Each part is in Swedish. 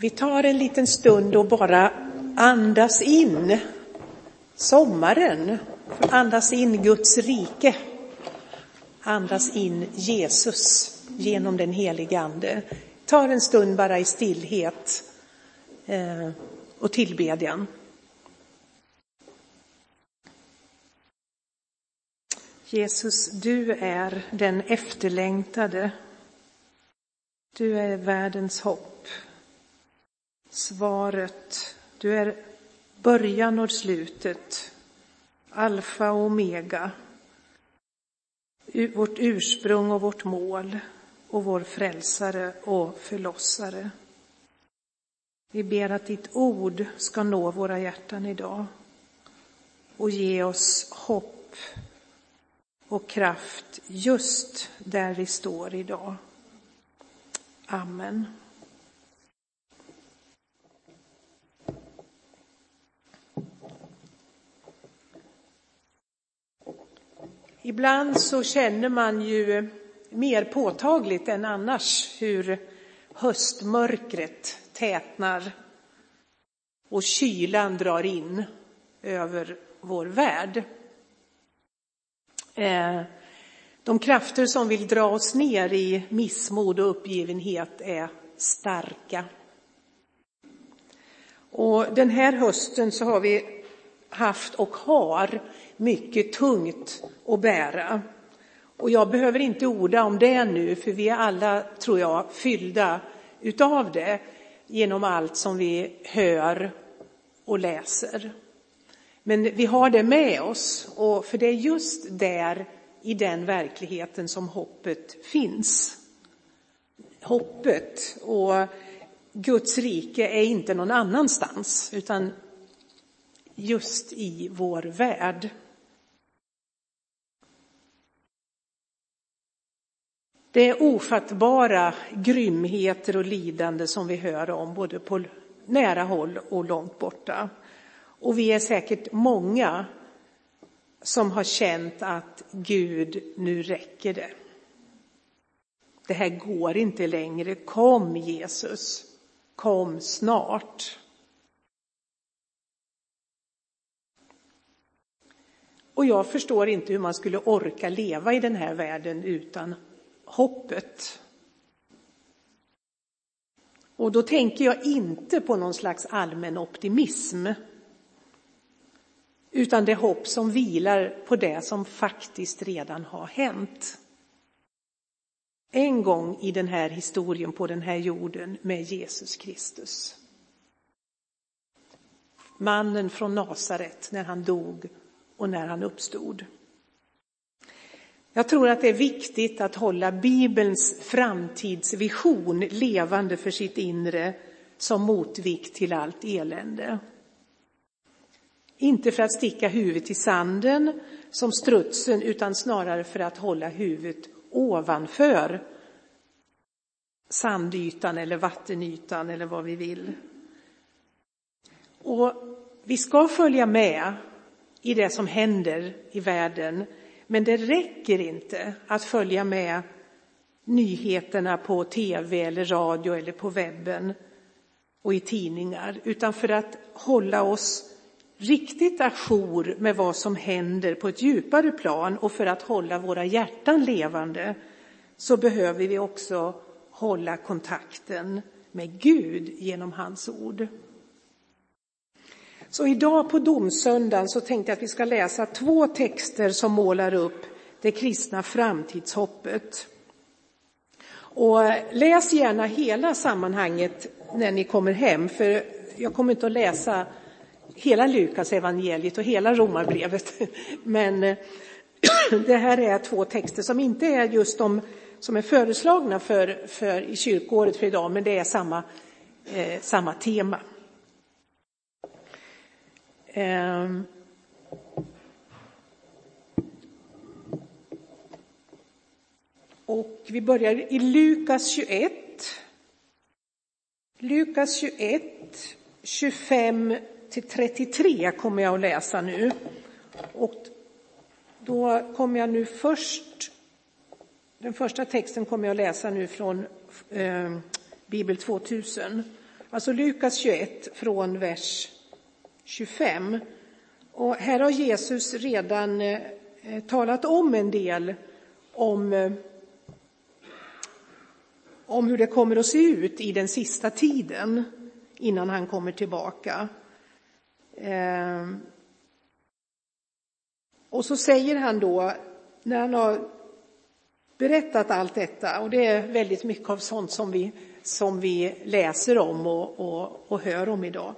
Vi tar en liten stund och bara andas in sommaren, andas in Guds rike, andas in Jesus genom den helige Ande. Tar en stund bara i stillhet eh, och tillbedjan. Jesus, du är den efterlängtade. Du är världens hopp. Svaret. Du är början och slutet. Alfa och omega. Vårt ursprung och vårt mål och vår frälsare och förlossare. Vi ber att ditt ord ska nå våra hjärtan idag och ge oss hopp och kraft just där vi står idag. Amen. Ibland så känner man ju mer påtagligt än annars hur höstmörkret tätnar och kylan drar in över vår värld. Eh, de krafter som vill dra oss ner i missmod och uppgivenhet är starka. Och den här hösten så har vi haft och har mycket tungt att bära. Och jag behöver inte orda om det nu, för vi är alla, tror jag, fyllda utav det genom allt som vi hör och läser. Men vi har det med oss, och för det är just där, i den verkligheten, som hoppet finns. Hoppet och Guds rike är inte någon annanstans, utan just i vår värld. Det är ofattbara grymheter och lidande som vi hör om, både på nära håll och långt borta. Och vi är säkert många som har känt att Gud, nu räcker det. Det här går inte längre. Kom Jesus, kom snart. Och jag förstår inte hur man skulle orka leva i den här världen utan hoppet. Och då tänker jag inte på någon slags allmän optimism utan det hopp som vilar på det som faktiskt redan har hänt. En gång i den här historien på den här jorden med Jesus Kristus. Mannen från Nasaret när han dog och när han uppstod. Jag tror att det är viktigt att hålla Bibelns framtidsvision levande för sitt inre som motvikt till allt elände. Inte för att sticka huvudet i sanden som strutsen utan snarare för att hålla huvudet ovanför sandytan eller vattenytan eller vad vi vill. Och vi ska följa med i det som händer i världen men det räcker inte att följa med nyheterna på tv eller radio eller på webben och i tidningar, utan för att hålla oss riktigt ajour med vad som händer på ett djupare plan och för att hålla våra hjärtan levande så behöver vi också hålla kontakten med Gud genom hans ord. Så idag på domsöndagen så tänkte jag att vi ska läsa två texter som målar upp det kristna framtidshoppet. Och läs gärna hela sammanhanget när ni kommer hem, för jag kommer inte att läsa hela Lukas evangeliet och hela romarbrevet. Men det här är två texter som inte är just de som är föreslagna för, för i kyrkåret för idag, men det är samma, eh, samma tema. Ehm. Och vi börjar i Lukas 21. Lukas 21, 25 till 33 kommer jag att läsa nu. Och då kommer jag nu först, den första texten kommer jag att läsa nu från eh, Bibel 2000. Alltså Lukas 21 från vers 25. Och här har Jesus redan eh, talat om en del om, eh, om hur det kommer att se ut i den sista tiden innan han kommer tillbaka. Eh, och så säger han då, när han har berättat allt detta, och det är väldigt mycket av sånt som vi, som vi läser om och, och, och hör om idag,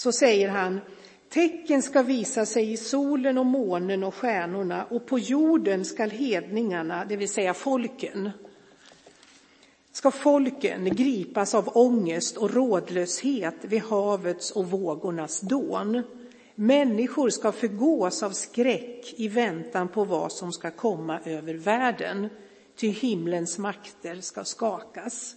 så säger han Tecken ska visa sig i solen och månen och stjärnorna och på jorden skall hedningarna, det vill säga folken, ska folken gripas av ångest och rådlöshet vid havets och vågornas dån. Människor ska förgås av skräck i väntan på vad som ska komma över världen, ty himlens makter ska skakas.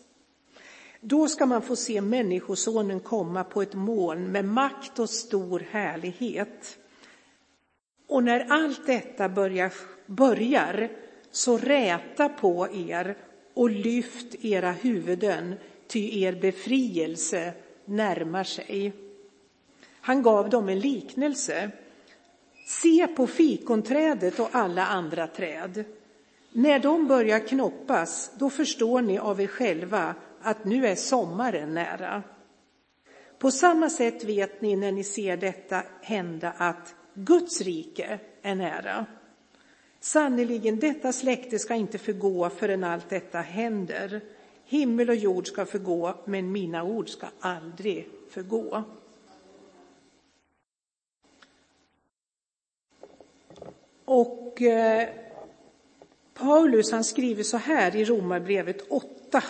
Då ska man få se Människosonen komma på ett moln med makt och stor härlighet. Och när allt detta börjar, börjar så räta på er och lyft era huvuden, ty er befrielse närmar sig. Han gav dem en liknelse. Se på fikonträdet och alla andra träd. När de börjar knoppas, då förstår ni av er själva att nu är sommaren nära. På samma sätt vet ni när ni ser detta hända att Guds rike är nära. Sannerligen, detta släkte ska inte förgå förrän allt detta händer. Himmel och jord ska förgå, men mina ord ska aldrig förgå. Och eh, Paulus han skriver så här i Romarbrevet 8,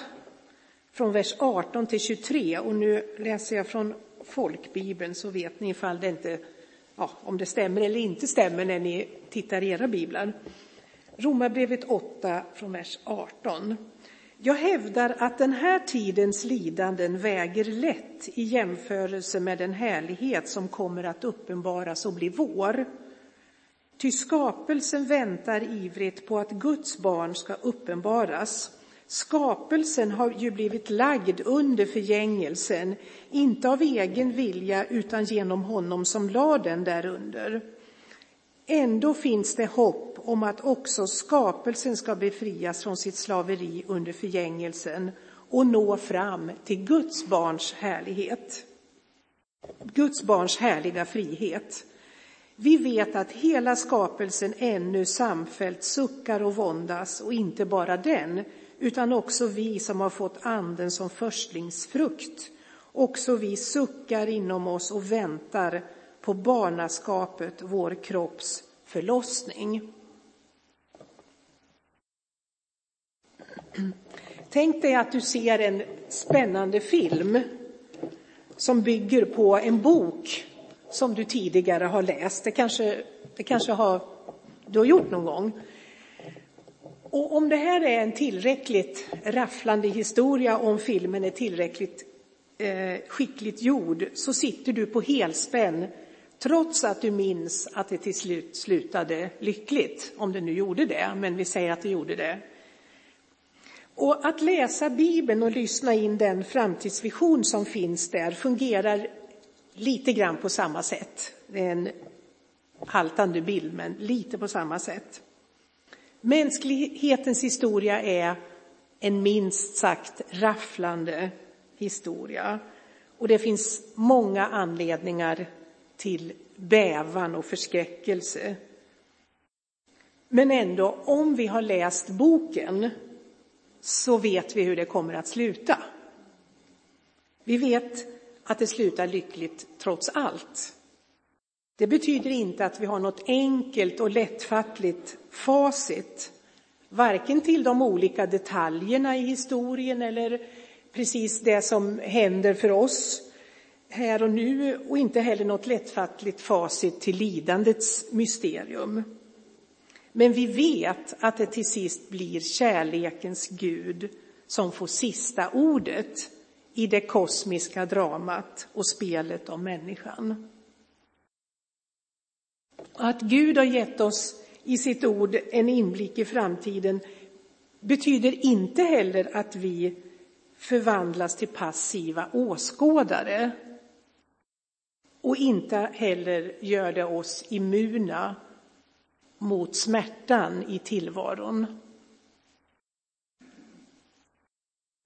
från vers 18 till 23. Och nu läser jag från folkbibeln så vet ni ifall det inte, ja, om det stämmer eller inte stämmer när ni tittar i era biblar. Romarbrevet 8 från vers 18. Jag hävdar att den här tidens lidanden väger lätt i jämförelse med den härlighet som kommer att uppenbaras och bli vår. Ty skapelsen väntar ivrigt på att Guds barn ska uppenbaras. Skapelsen har ju blivit lagd under förgängelsen, inte av egen vilja utan genom honom som lade den därunder. Ändå finns det hopp om att också skapelsen ska befrias från sitt slaveri under förgängelsen och nå fram till Guds barns härlighet. Guds barns härliga frihet. Vi vet att hela skapelsen ännu samfällt suckar och våndas och inte bara den, utan också vi som har fått anden som förstlingsfrukt. Också vi suckar inom oss och väntar på barnaskapet, vår kropps förlossning. Tänk dig att du ser en spännande film som bygger på en bok som du tidigare har läst. Det kanske, det kanske har, du har gjort någon gång. Och om det här är en tillräckligt rafflande historia och om filmen är tillräckligt eh, skickligt gjord så sitter du på helspänn trots att du minns att det till slut slutade lyckligt, om det nu gjorde det, men vi säger att det gjorde det. Och att läsa Bibeln och lyssna in den framtidsvision som finns där fungerar lite grann på samma sätt. Det är en haltande bild, men lite på samma sätt. Mänsklighetens historia är en minst sagt rafflande historia. Och det finns många anledningar till bävan och förskräckelse. Men ändå, om vi har läst boken så vet vi hur det kommer att sluta. Vi vet att det slutar lyckligt trots allt. Det betyder inte att vi har något enkelt och lättfattligt facit, varken till de olika detaljerna i historien eller precis det som händer för oss här och nu och inte heller något lättfattligt facit till lidandets mysterium. Men vi vet att det till sist blir kärlekens Gud som får sista ordet i det kosmiska dramat och spelet om människan. Att Gud har gett oss i sitt ord en inblick i framtiden betyder inte heller att vi förvandlas till passiva åskådare. Och inte heller gör det oss immuna mot smärtan i tillvaron.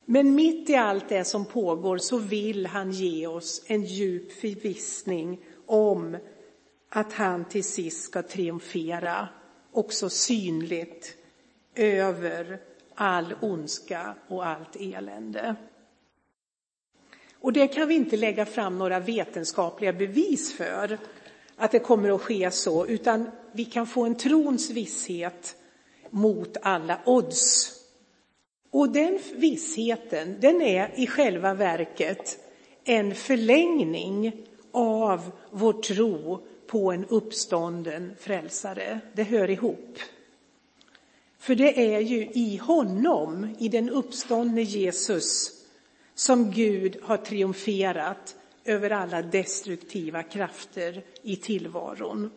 Men mitt i allt det som pågår så vill han ge oss en djup förvissning om att han till sist ska triumfera, också synligt, över all ondska och allt elände. Och det kan vi inte lägga fram några vetenskapliga bevis för att det kommer att ske så, utan vi kan få en trons visshet mot alla odds. Och den vissheten, den är i själva verket en förlängning av vår tro på en uppstånden frälsare. Det hör ihop. För det är ju i honom, i den uppståndne Jesus, som Gud har triumferat över alla destruktiva krafter i tillvaron.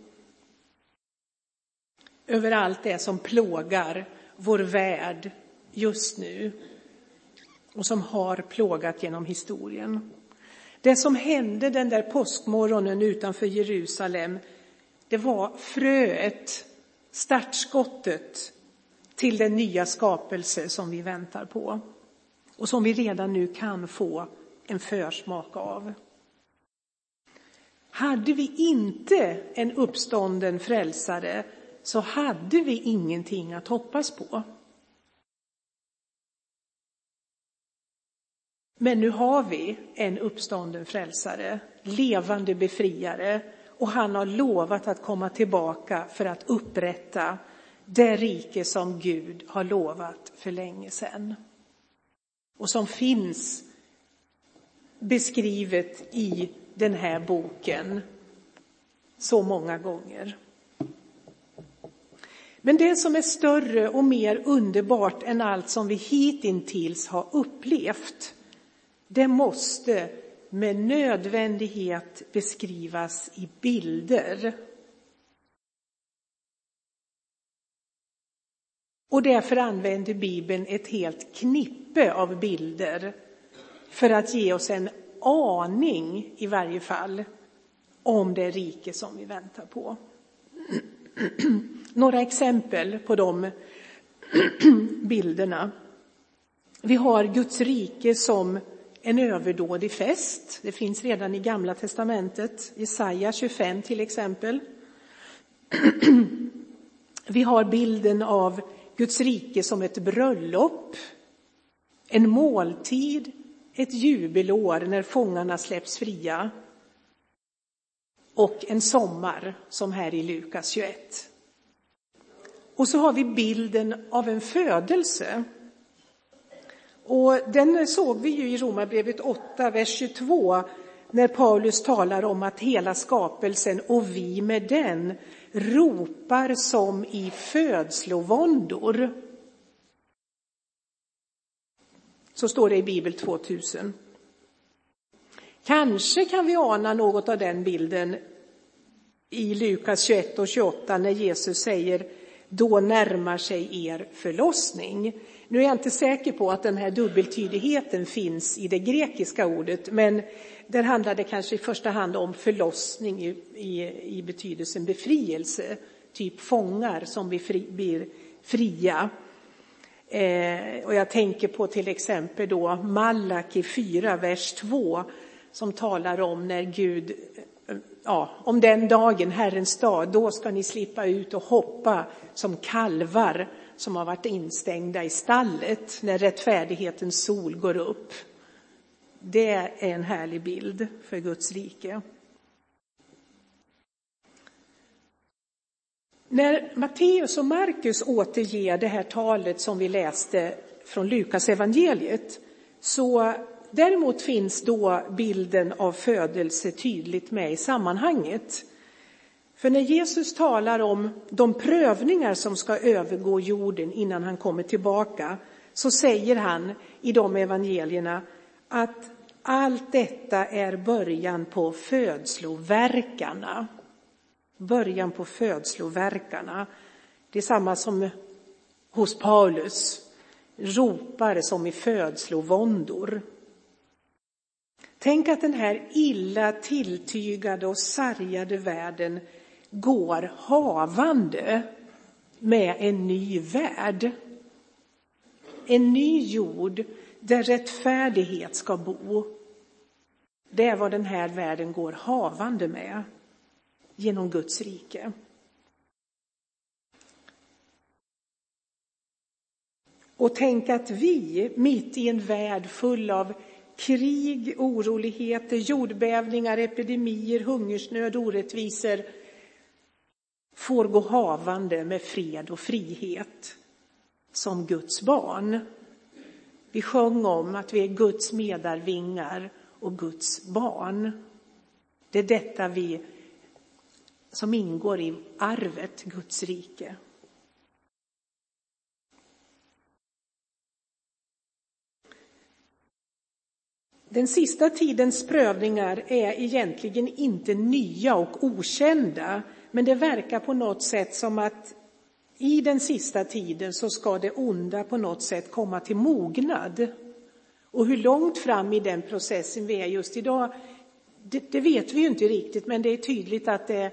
Över allt det som plågar vår värld just nu och som har plågat genom historien. Det som hände den där påskmorgonen utanför Jerusalem, det var fröet, startskottet till den nya skapelse som vi väntar på och som vi redan nu kan få en försmak av. Hade vi inte en uppstånden frälsare så hade vi ingenting att hoppas på. Men nu har vi en uppstånden frälsare, levande befriare och han har lovat att komma tillbaka för att upprätta det rike som Gud har lovat för länge sedan. Och som finns beskrivet i den här boken så många gånger. Men det som är större och mer underbart än allt som vi hittills har upplevt, det måste med nödvändighet beskrivas i bilder. Och därför använder Bibeln ett helt knippe av bilder för att ge oss en aning, i varje fall, om det rike som vi väntar på. Några exempel på de bilderna. Vi har Guds rike som en överdådig fest. Det finns redan i Gamla testamentet, Jesaja 25 till exempel. Vi har bilden av Guds rike som ett bröllop, en måltid, ett jubelår när fångarna släpps fria och en sommar som här i Lukas 21. Och så har vi bilden av en födelse. Och den såg vi ju i Romarbrevet 8, vers 22, när Paulus talar om att hela skapelsen och vi med den ropar som i födslovåndor. Så står det i Bibel 2000. Kanske kan vi ana något av den bilden i Lukas 21 och 28 när Jesus säger då närmar sig er förlossning. Nu är jag inte säker på att den här dubbeltydigheten finns i det grekiska ordet, men där handlar det kanske i första hand om förlossning i, i, i betydelsen befrielse, typ fångar som blir, fri, blir fria. Eh, och jag tänker på till exempel då Malaki 4, vers 2, som talar om när Gud, eh, ja, om den dagen, Herrens dag, då ska ni slippa ut och hoppa som kalvar som har varit instängda i stallet när rättfärdighetens sol går upp. Det är en härlig bild för Guds rike. När Matteus och Markus återger det här talet som vi läste från Lukas evangeliet så däremot finns då bilden av födelse tydligt med i sammanhanget. För när Jesus talar om de prövningar som ska övergå jorden innan han kommer tillbaka så säger han i de evangelierna att allt detta är början på födsloverkarna. Början på födsloverkarna. Det är samma som hos Paulus. ropar som i födslovåndor. Tänk att den här illa tilltygade och sargade världen går havande med en ny värld. En ny jord där rättfärdighet ska bo. Det är vad den här världen går havande med genom Guds rike. Och tänk att vi, mitt i en värld full av krig, oroligheter, jordbävningar, epidemier, hungersnöd, orättvisor, får gå havande med fred och frihet som Guds barn. Vi sjöng om att vi är Guds medarvingar och Guds barn. Det är detta vi som ingår i arvet Guds rike. Den sista tidens prövningar är egentligen inte nya och okända, men det verkar på något sätt som att i den sista tiden så ska det onda på något sätt komma till mognad. Och hur långt fram i den processen vi är just idag, det, det vet vi ju inte riktigt, men det är tydligt att det,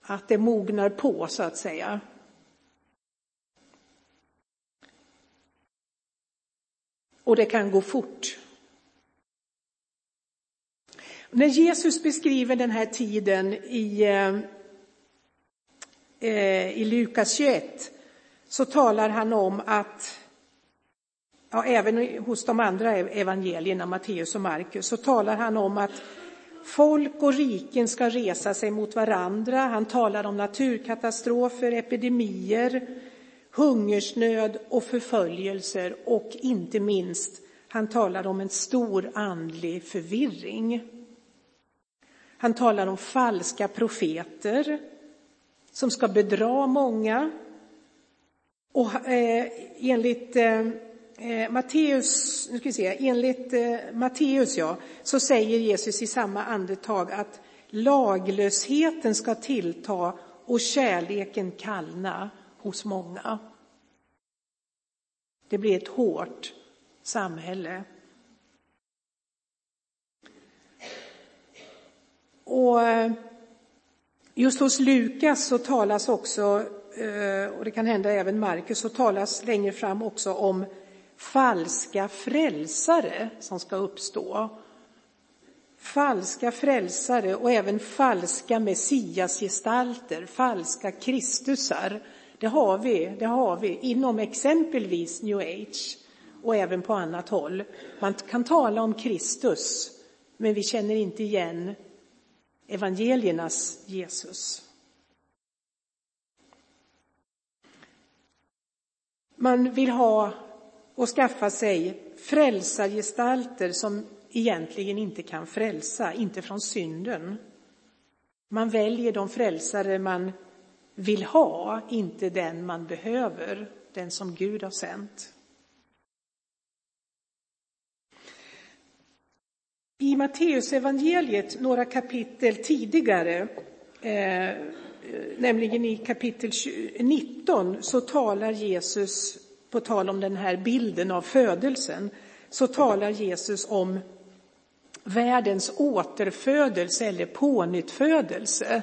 att det mognar på, så att säga. Och det kan gå fort. När Jesus beskriver den här tiden i, eh, Eh, i Lukas 21 så talar han om att, ja, även hos de andra evangelierna, Matteus och Markus, så talar han om att folk och riken ska resa sig mot varandra. Han talar om naturkatastrofer, epidemier, hungersnöd och förföljelser och inte minst, han talar om en stor andlig förvirring. Han talar om falska profeter som ska bedra många. Och eh, enligt eh, eh, Matteus, nu ska vi se, enligt eh, Matteus ja, så säger Jesus i samma andetag att laglösheten ska tillta och kärleken kallna hos många. Det blir ett hårt samhälle. Och eh, just hos Lukas så talas också, eh, och det kan hända även Markus, så talas längre fram också om falska frälsare som ska uppstå. Falska frälsare och även falska messiasgestalter, falska kristusar. Det har vi, det har vi inom exempelvis new age och även på annat håll. Man kan tala om Kristus, men vi känner inte igen evangeliernas Jesus. Man vill ha och skaffa sig frälsargestalter som egentligen inte kan frälsa, inte från synden. Man väljer de frälsare man vill ha, inte den man behöver, den som Gud har sänt. I Matteusevangeliet, några kapitel tidigare, eh, nämligen i kapitel 19, så talar Jesus, på tal om den här bilden av födelsen, så talar Jesus om världens återfödelse eller pånyttfödelse.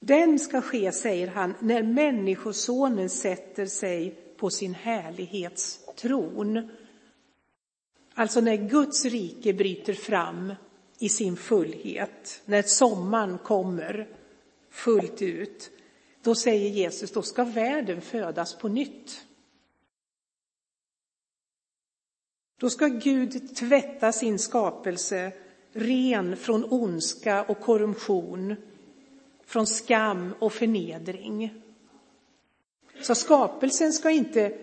Den ska ske, säger han, när Människosonen sätter sig på sin härlighets tron. Alltså när Guds rike bryter fram i sin fullhet, när sommaren kommer fullt ut, då säger Jesus, då ska världen födas på nytt. Då ska Gud tvätta sin skapelse ren från ondska och korruption, från skam och förnedring. Så skapelsen ska inte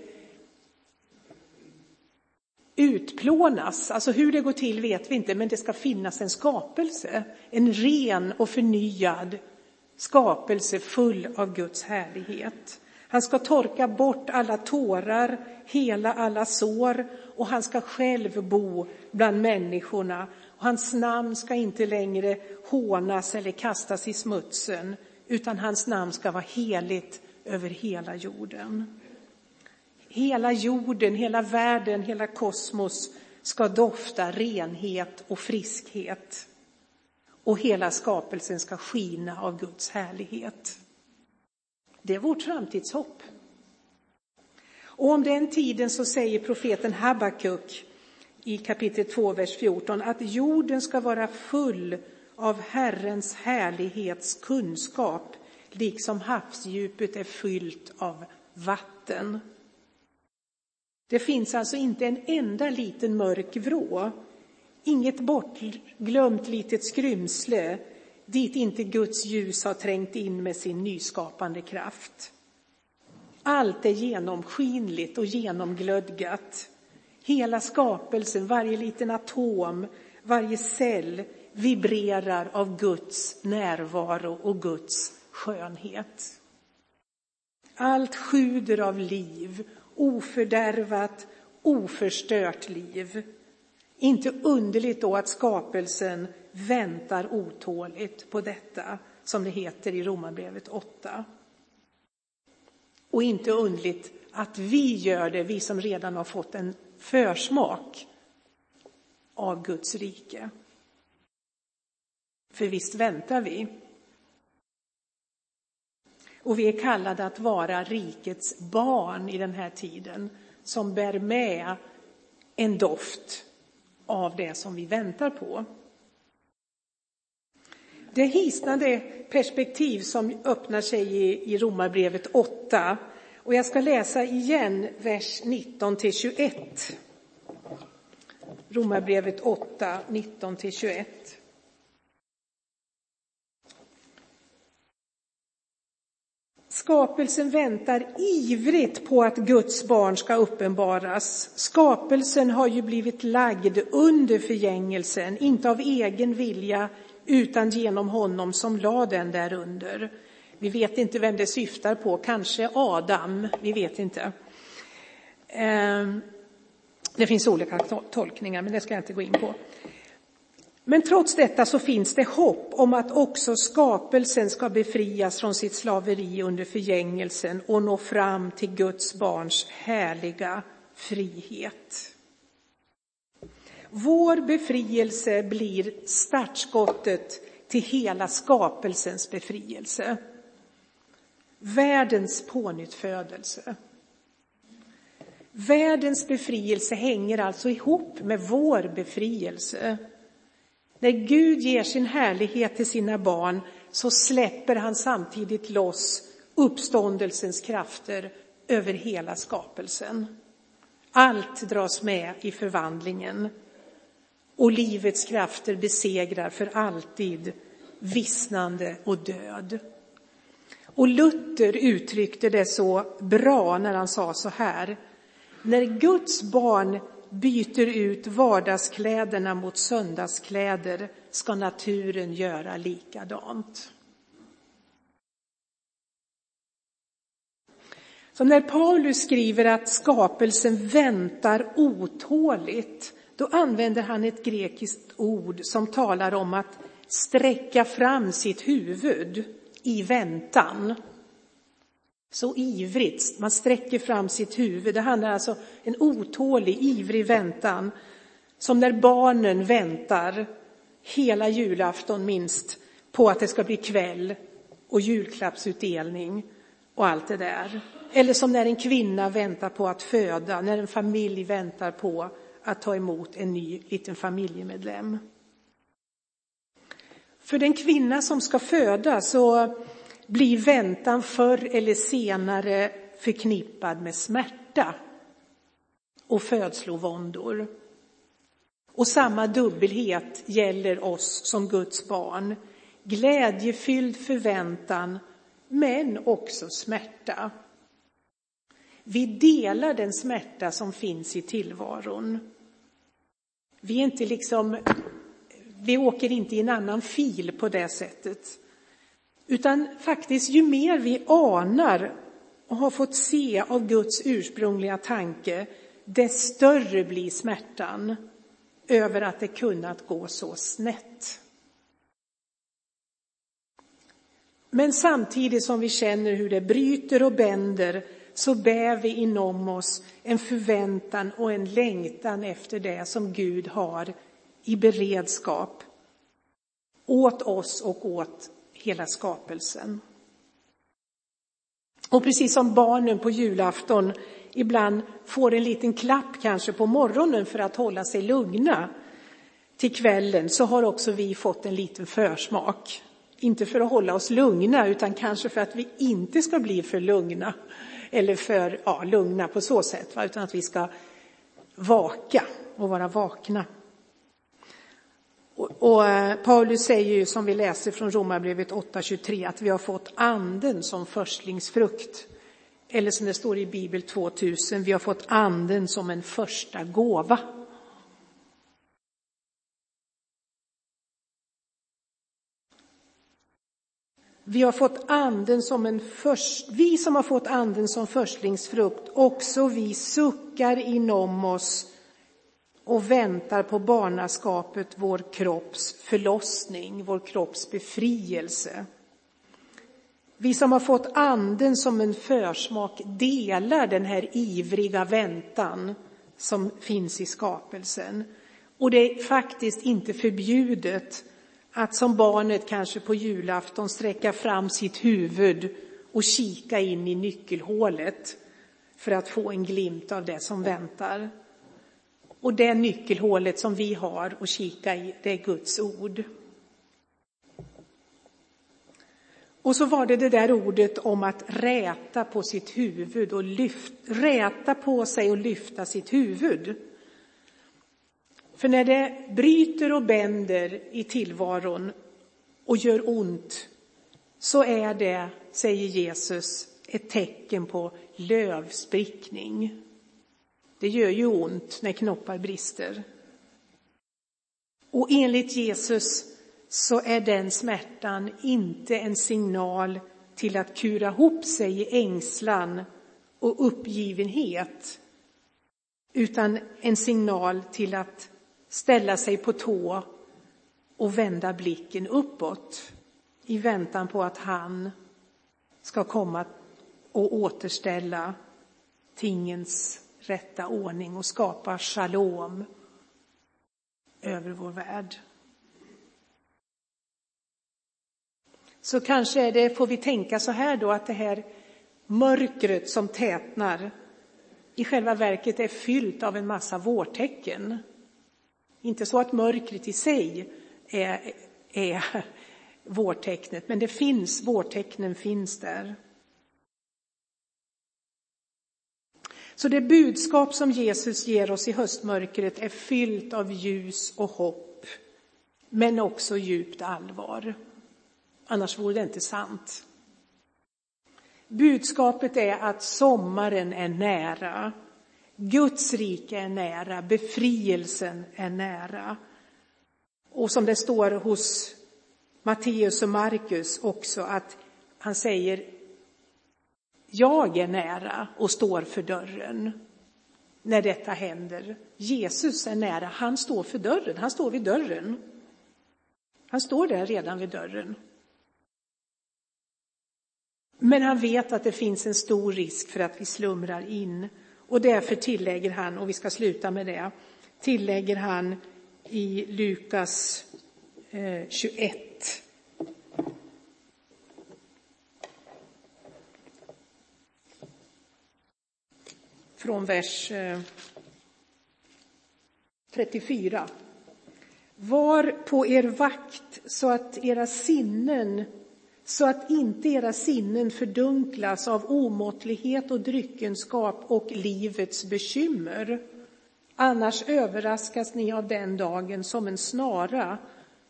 utplånas. Alltså hur det går till vet vi inte, men det ska finnas en skapelse. En ren och förnyad skapelse full av Guds härlighet. Han ska torka bort alla tårar, hela alla sår och han ska själv bo bland människorna. Och hans namn ska inte längre hånas eller kastas i smutsen, utan hans namn ska vara heligt över hela jorden. Hela jorden, hela världen, hela kosmos ska dofta renhet och friskhet. Och hela skapelsen ska skina av Guds härlighet. Det är vårt framtidshopp. Och om den tiden så säger profeten Habakuk i kapitel 2, vers 14 att jorden ska vara full av Herrens härlighets kunskap liksom havsdjupet är fyllt av vatten. Det finns alltså inte en enda liten mörk vrå, inget bortglömt litet skrymsle dit inte Guds ljus har trängt in med sin nyskapande kraft. Allt är genomskinligt och genomglödgat. Hela skapelsen, varje liten atom, varje cell vibrerar av Guds närvaro och Guds skönhet. Allt sjuder av liv, ofördärvat, oförstört liv. Inte underligt då att skapelsen väntar otåligt på detta, som det heter i Romarbrevet 8. Och inte underligt att vi gör det, vi som redan har fått en försmak av Guds rike. För visst väntar vi. Och vi är kallade att vara rikets barn i den här tiden som bär med en doft av det som vi väntar på. Det hisnande perspektiv som öppnar sig i, i Romarbrevet 8 och jag ska läsa igen vers 19 till 21. Romarbrevet 8, 19 till 21. Skapelsen väntar ivrigt på att Guds barn ska uppenbaras. Skapelsen har ju blivit lagd under förgängelsen, inte av egen vilja utan genom honom som lade den därunder. Vi vet inte vem det syftar på, kanske Adam, vi vet inte. Ehm, det finns olika tolkningar, men det ska jag inte gå in på. Men trots detta så finns det hopp om att också skapelsen ska befrias från sitt slaveri under förgängelsen och nå fram till Guds barns härliga frihet. Vår befrielse blir startskottet till hela skapelsens befrielse. Världens pånyttfödelse. Världens befrielse hänger alltså ihop med vår befrielse. När Gud ger sin härlighet till sina barn så släpper han samtidigt loss uppståndelsens krafter över hela skapelsen. Allt dras med i förvandlingen och livets krafter besegrar för alltid vissnande och död. Och Luther uttryckte det så bra när han sa så här. När Guds barn byter ut vardagskläderna mot söndagskläder ska naturen göra likadant. Så när Paulus skriver att skapelsen väntar otåligt, då använder han ett grekiskt ord som talar om att sträcka fram sitt huvud i väntan. Så ivrigt, man sträcker fram sitt huvud. Det handlar alltså om en otålig, ivrig väntan. Som när barnen väntar hela julafton minst på att det ska bli kväll och julklappsutdelning och allt det där. Eller som när en kvinna väntar på att föda, när en familj väntar på att ta emot en ny liten familjemedlem. För den kvinna som ska föda så blir väntan förr eller senare förknippad med smärta och födslovåndor. Och samma dubbelhet gäller oss som Guds barn. Glädjefylld förväntan, men också smärta. Vi delar den smärta som finns i tillvaron. Vi är inte liksom, vi åker inte i en annan fil på det sättet. Utan faktiskt, ju mer vi anar och har fått se av Guds ursprungliga tanke, desto större blir smärtan över att det kunnat gå så snett. Men samtidigt som vi känner hur det bryter och bänder så bär vi inom oss en förväntan och en längtan efter det som Gud har i beredskap åt oss och åt hela skapelsen. Och precis som barnen på julafton ibland får en liten klapp kanske på morgonen för att hålla sig lugna till kvällen så har också vi fått en liten försmak. Inte för att hålla oss lugna utan kanske för att vi inte ska bli för lugna eller för ja, lugna på så sätt, va? utan att vi ska vaka och vara vakna. Och, eh, Paulus säger ju som vi läser från Romarbrevet 8.23 att vi har fått anden som förstlingsfrukt. Eller som det står i Bibel 2000, vi har fått anden som en första gåva. Vi har fått anden som en först, vi som har fått anden som förstlingsfrukt, också vi suckar inom oss och väntar på barnaskapet, vår kropps förlossning, vår kropps befrielse. Vi som har fått anden som en försmak delar den här ivriga väntan som finns i skapelsen. Och det är faktiskt inte förbjudet att som barnet kanske på julafton sträcka fram sitt huvud och kika in i nyckelhålet för att få en glimt av det som väntar. Och det nyckelhålet som vi har att kika i, det är Guds ord. Och så var det det där ordet om att räta på sitt huvud och lyft, räta på sig och lyfta sitt huvud. För när det bryter och bänder i tillvaron och gör ont så är det, säger Jesus, ett tecken på lövsprickning. Det gör ju ont när knoppar brister. Och enligt Jesus så är den smärtan inte en signal till att kura ihop sig i ängslan och uppgivenhet, utan en signal till att ställa sig på tå och vända blicken uppåt i väntan på att han ska komma och återställa tingens rätta ordning och skapa shalom över vår värld. Så kanske är det, får vi tänka så här då, att det här mörkret som tätnar i själva verket är fyllt av en massa vårtecken. Inte så att mörkret i sig är, är vårtecknet, men det finns, vårtecknen finns där. Så det budskap som Jesus ger oss i höstmörkret är fyllt av ljus och hopp, men också djupt allvar. Annars vore det inte sant. Budskapet är att sommaren är nära. Guds rike är nära, befrielsen är nära. Och som det står hos Matteus och Markus också att han säger jag är nära och står för dörren när detta händer. Jesus är nära, han står för dörren, han står vid dörren. Han står där redan vid dörren. Men han vet att det finns en stor risk för att vi slumrar in. Och därför tillägger han, och vi ska sluta med det, tillägger han i Lukas eh, 21 från vers eh, 34. Var på er vakt så att era sinnen så att inte era sinnen fördunklas av omåttlighet och dryckenskap och livets bekymmer. Annars överraskas ni av den dagen som en snara,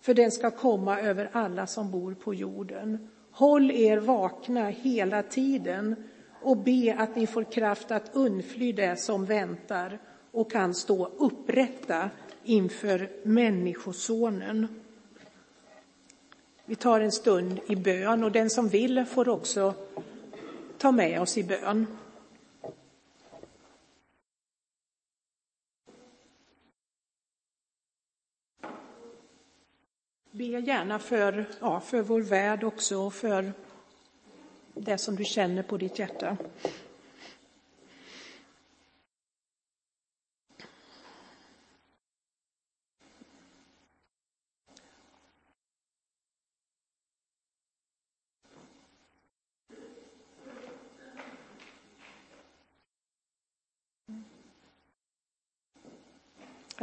för den ska komma över alla som bor på jorden. Håll er vakna hela tiden och be att ni får kraft att undfly det som väntar och kan stå upprätta inför Människosonen. Vi tar en stund i bön och den som vill får också ta med oss i bön. Be gärna för, ja, för vår värld också och för det som du känner på ditt hjärta.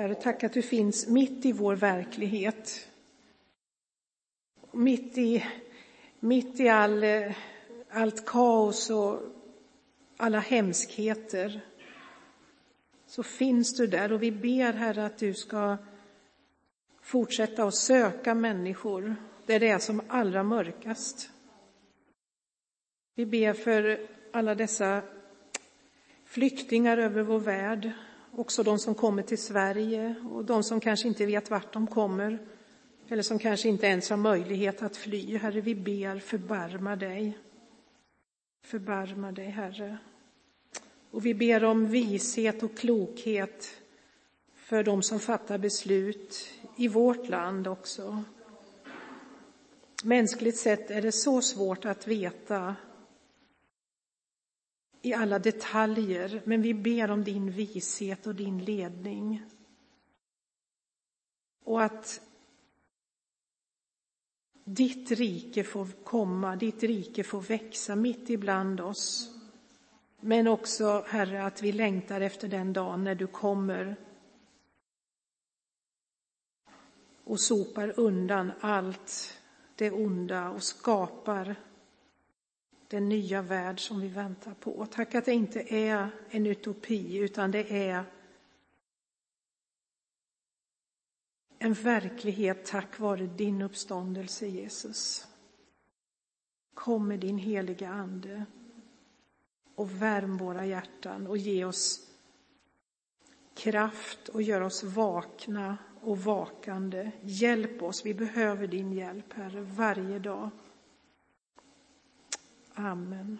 Herre, tack att du finns mitt i vår verklighet. Mitt i, mitt i all, eh, allt kaos och alla hemskheter så finns du där och vi ber Herre att du ska fortsätta att söka människor där det är som allra mörkast. Vi ber för alla dessa flyktingar över vår värld, också de som kommer till Sverige och de som kanske inte vet vart de kommer eller som kanske inte ens har möjlighet att fly. Herre, vi ber, förbarma dig. Förbarma dig, Herre. Och vi ber om vishet och klokhet för de som fattar beslut i vårt land också. Mänskligt sett är det så svårt att veta i alla detaljer, men vi ber om din vishet och din ledning. Och att ditt rike får komma, ditt rike får växa mitt ibland oss. Men också, Herre, att vi längtar efter den dagen när du kommer och sopar undan allt det onda och skapar den nya värld som vi väntar på. Tack att det inte är en utopi, utan det är en verklighet tack vare din uppståndelse, Jesus. Kom med din heliga Ande och värm våra hjärtan och ge oss kraft och gör oss vakna och vakande. Hjälp oss, vi behöver din hjälp, Herre, varje dag. Amen.